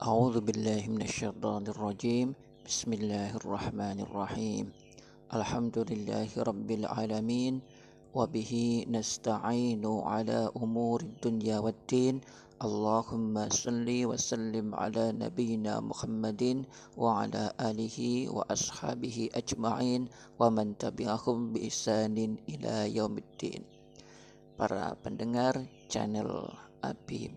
أعوذ بالله من الشيطان الرجيم. بسم الله الرحمن الرحيم. الحمد لله رب العالمين وبه نستعين على أمور الدنيا والدين. اللهم صل وسلم على نبينا محمد وعلى آله وأصحابه أجمعين ومن تبعهم بإحسان إلى يوم الدين. Para pendengar channel Abi,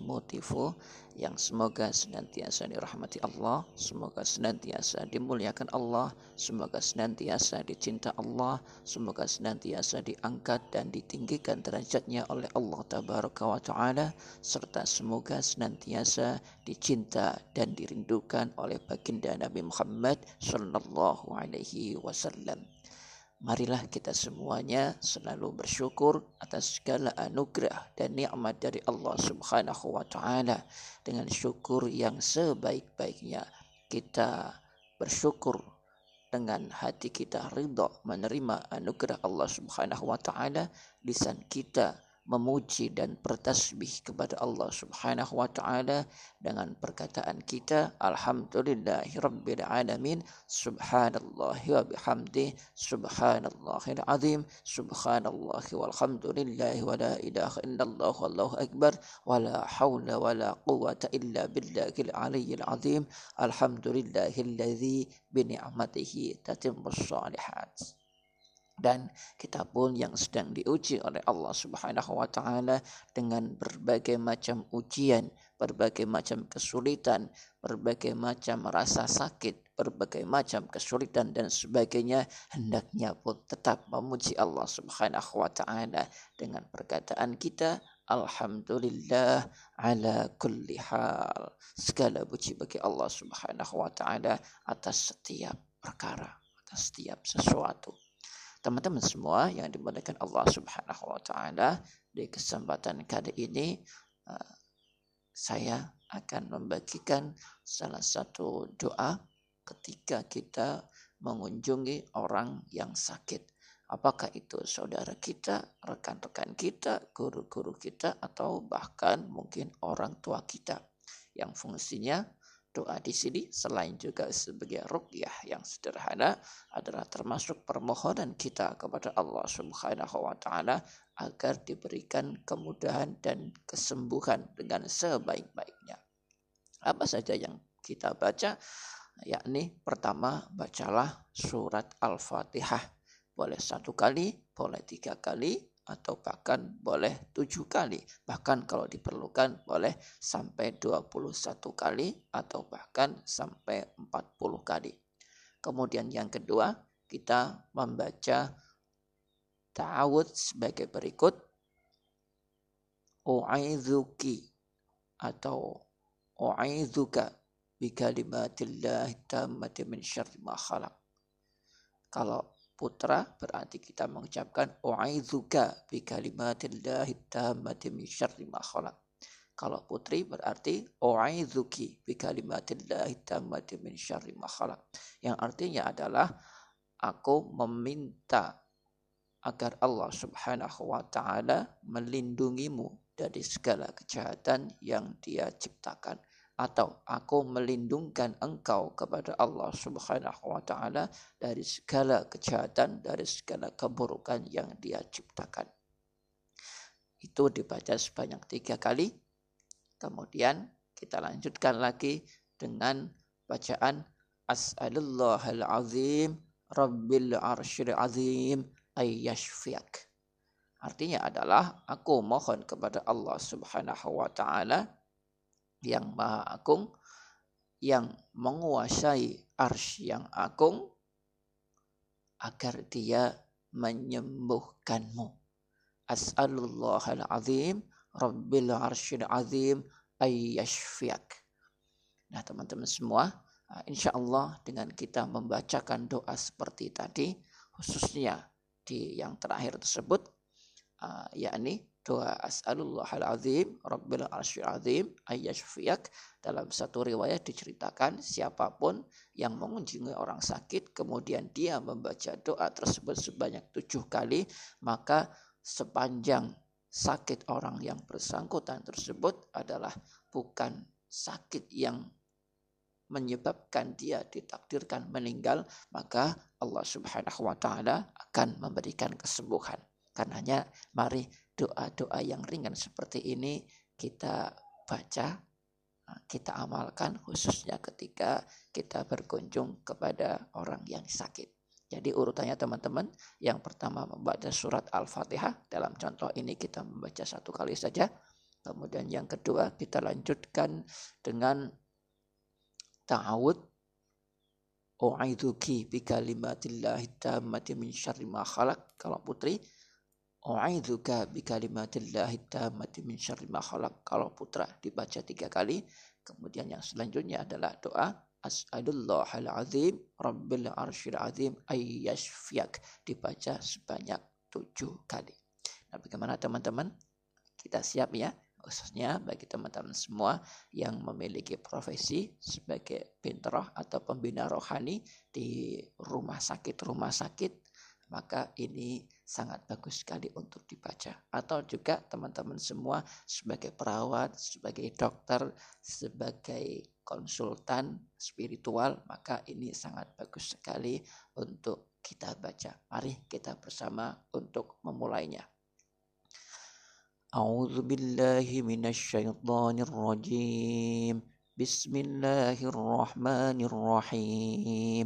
Motivo yang semoga senantiasa dirahmati Allah, semoga senantiasa dimuliakan Allah, semoga senantiasa dicinta Allah, semoga senantiasa diangkat dan ditinggikan derajatnya oleh Allah Tabaraka wa Ta'ala, serta semoga senantiasa dicinta dan dirindukan oleh baginda Nabi Muhammad Sallallahu Alaihi Wasallam. Marilah kita semuanya selalu bersyukur atas segala anugerah dan nikmat dari Allah Subhanahu wa taala dengan syukur yang sebaik-baiknya. Kita bersyukur dengan hati kita ridha menerima anugerah Allah Subhanahu wa taala, lisan kita memuji dan bertasbih kepada Allah Subhanahu wa taala dengan perkataan kita alhamdulillahirabbil alamin subhanallahi wa bihamdi subhanallahil azim subhanallahi walhamdulillahi wa la ilaha illallah wallahu akbar wa la haula wa la quwwata illa billahil aliyyil azim alhamdulillahilladzi bi ni'matihi tatimmus shalihat dan kita pun yang sedang diuji oleh Allah Subhanahu wa taala dengan berbagai macam ujian, berbagai macam kesulitan, berbagai macam rasa sakit, berbagai macam kesulitan dan sebagainya, hendaknya pun tetap memuji Allah Subhanahu wa taala dengan perkataan kita Alhamdulillah ala kulli hal. Segala puji bagi Allah Subhanahu wa taala atas setiap perkara, atas setiap sesuatu. Teman-teman semua yang dimuliakan Allah Subhanahu wa taala, di kesempatan kali ini uh, saya akan membagikan salah satu doa ketika kita mengunjungi orang yang sakit. Apakah itu saudara kita, rekan-rekan kita, guru-guru kita, atau bahkan mungkin orang tua kita yang fungsinya Doa di sini selain juga sebagai rukyah yang sederhana adalah termasuk permohonan kita kepada Allah Subhanahu wa taala agar diberikan kemudahan dan kesembuhan dengan sebaik-baiknya. Apa saja yang kita baca? Yakni pertama bacalah surat Al-Fatihah. Boleh satu kali, boleh tiga kali, atau bahkan boleh tujuh kali. Bahkan kalau diperlukan boleh sampai 21 kali atau bahkan sampai 40 kali. Kemudian yang kedua, kita membaca ta'awud sebagai berikut. U'aidzuki atau u'aidzuka bi kalimatillahi tammati min syarri khalaq. Kalau putra berarti kita mengucapkan u'aidzuka bi kalimatillahi tammati min syarri ma khalaq. Kalau putri berarti u'aidzuki bi kalimatillahi tammati min syarri ma khalaq. Yang artinya adalah aku meminta agar Allah Subhanahu wa taala melindungimu dari segala kejahatan yang Dia ciptakan atau aku melindungkan engkau kepada Allah Subhanahu wa taala dari segala kejahatan, dari segala keburukan yang Dia ciptakan. Itu dibaca sebanyak tiga kali. Kemudian kita lanjutkan lagi dengan bacaan As'alullahal azim Rabbil arsyil azim ayyashfiak. Artinya adalah aku mohon kepada Allah Subhanahu wa taala yang maha agung yang menguasai arsy yang agung agar dia menyembuhkanmu. As'alullahal azim Rabbil arsyil azim ayyashfiak. Nah teman-teman semua, ah, insya Allah dengan kita membacakan doa seperti tadi, khususnya di yang terakhir tersebut, ah, yakni doa as'alullahal azim rabbil arsyil azim ayyashfiyak dalam satu riwayat diceritakan siapa pun yang mengunjungi orang sakit kemudian dia membaca doa tersebut sebanyak tujuh kali maka sepanjang sakit orang yang bersangkutan tersebut adalah bukan sakit yang menyebabkan dia ditakdirkan meninggal, maka Allah Subhanahu wa taala akan memberikan kesembuhan. Karenanya mari doa-doa yang ringan seperti ini kita baca, kita amalkan khususnya ketika kita berkunjung kepada orang yang sakit. Jadi urutannya teman-teman, yang pertama membaca surat Al-Fatihah, dalam contoh ini kita membaca satu kali saja. Kemudian yang kedua kita lanjutkan dengan ta'awud U'aidhuki bi kalimatillahi min syarri ma khalaq. Kalau putri, U'aidhuka bi kalimatillahi tammati min syarri ma khalaq. Kalau putra dibaca tiga kali. Kemudian yang selanjutnya adalah doa As'adullahal azim Rabbil arshil azim ayyashfiyak. Dibaca sebanyak tujuh kali. Nah bagaimana teman-teman? Kita siap ya? khususnya bagi teman-teman semua yang memiliki profesi sebagai pintroh atau pembina rohani di rumah sakit-rumah sakit maka ini sangat bagus sekali untuk dibaca atau juga teman-teman semua sebagai perawat, sebagai dokter, sebagai konsultan spiritual maka ini sangat bagus sekali untuk kita baca. Mari kita bersama untuk memulainya. أعوذ بالله من الشيطان الرجيم بسم الله الرحمن الرحيم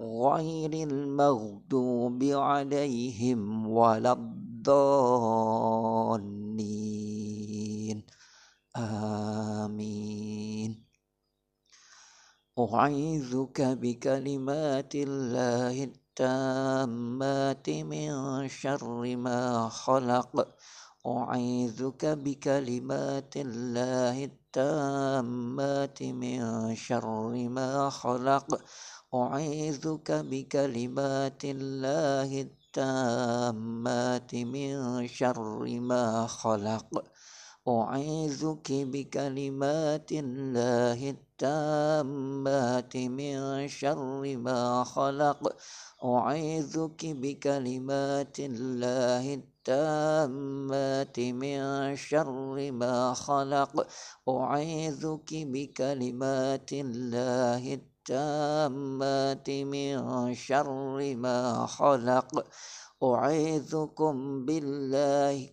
غير المغضوب عليهم ولا الضالين. آمين. أعيذك بكلمات الله التامات من شر ما خلق. أعيذك بكلمات الله التامات من شر ما خلق. أعيذك بكلمات الله التامات من شر ما خلق. أعيذك بكلمات الله التامات من شر ما خلق. أعيذك بكلمات الله التامات من شر ما خلق. أعيذك بكلمات الله التامات من شر ما خلق. أعيذكم بالله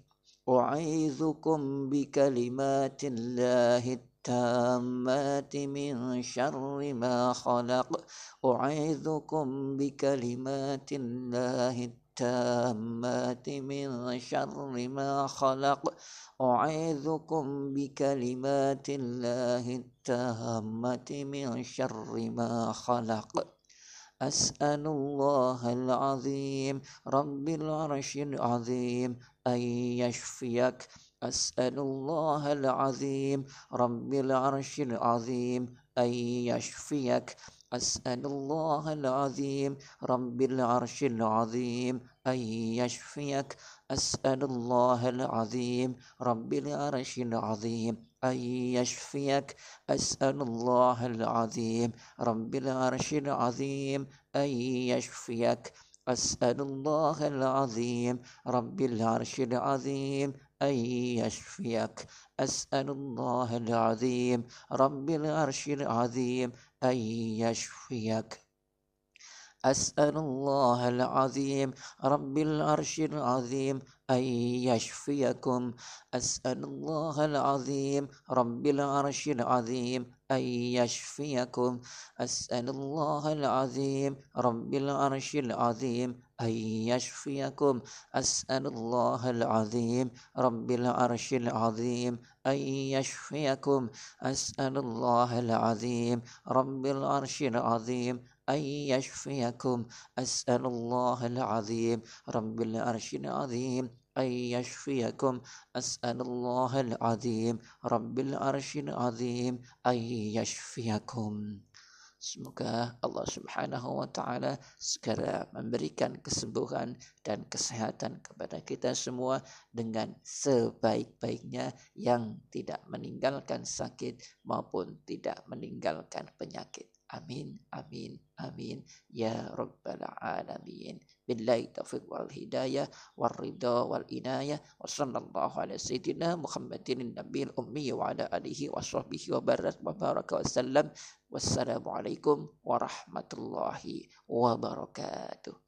أعيذكم بكلمات الله التامات من شر ما خلق. أعيذكم بكلمات الله التامات من شر ما خلق. أعيذكم بكلمات الله التامة من شر ما خلق. أسأل الله العظيم. رب العرش العظيم أن يشفيك. أسأل الله العظيم. رب العرش العظيم أن يشفيك. أسأل الله العظيم رب العرش العظيم أن يشفيك. أسأل الله العظيم رب العرش العظيم أن يشفيك. أسأل الله العظيم رب العرش العظيم أن يشفيك. أسأل الله العظيم رب العرش العظيم أن يشفيك. أسأل الله العظيم رب العرش العظيم أن يشفيك. أسأل الله العظيم رب العرش العظيم أن يشفيكم. أسأل الله العظيم رب العرش العظيم أن يشفيكم. أسأل الله العظيم رب العرش العظيم أن يشفيكم. أسأل الله العظيم رب العرش العظيم أن يشفيكم. أسأل الله العظيم رب العرش العظيم أن يشفيكم. أسأل الله العظيم رب العرش العظيم أن يشفيكم. أسأل الله العظيم رب العرش العظيم أن يشفيكم. Semoga Allah Subhanahu wa taala segera memberikan kesembuhan dan kesehatan kepada kita semua dengan sebaik-baiknya yang tidak meninggalkan sakit maupun tidak meninggalkan penyakit. آمين آمين آمين. يا رب العالمين. بالله التوفيق والهداية والرضا والإناية وصلى الله على سيدنا محمد النبي الأمي وعلى آله وصحبه وبارك وسلم. والسلام عليكم ورحمة الله وبركاته.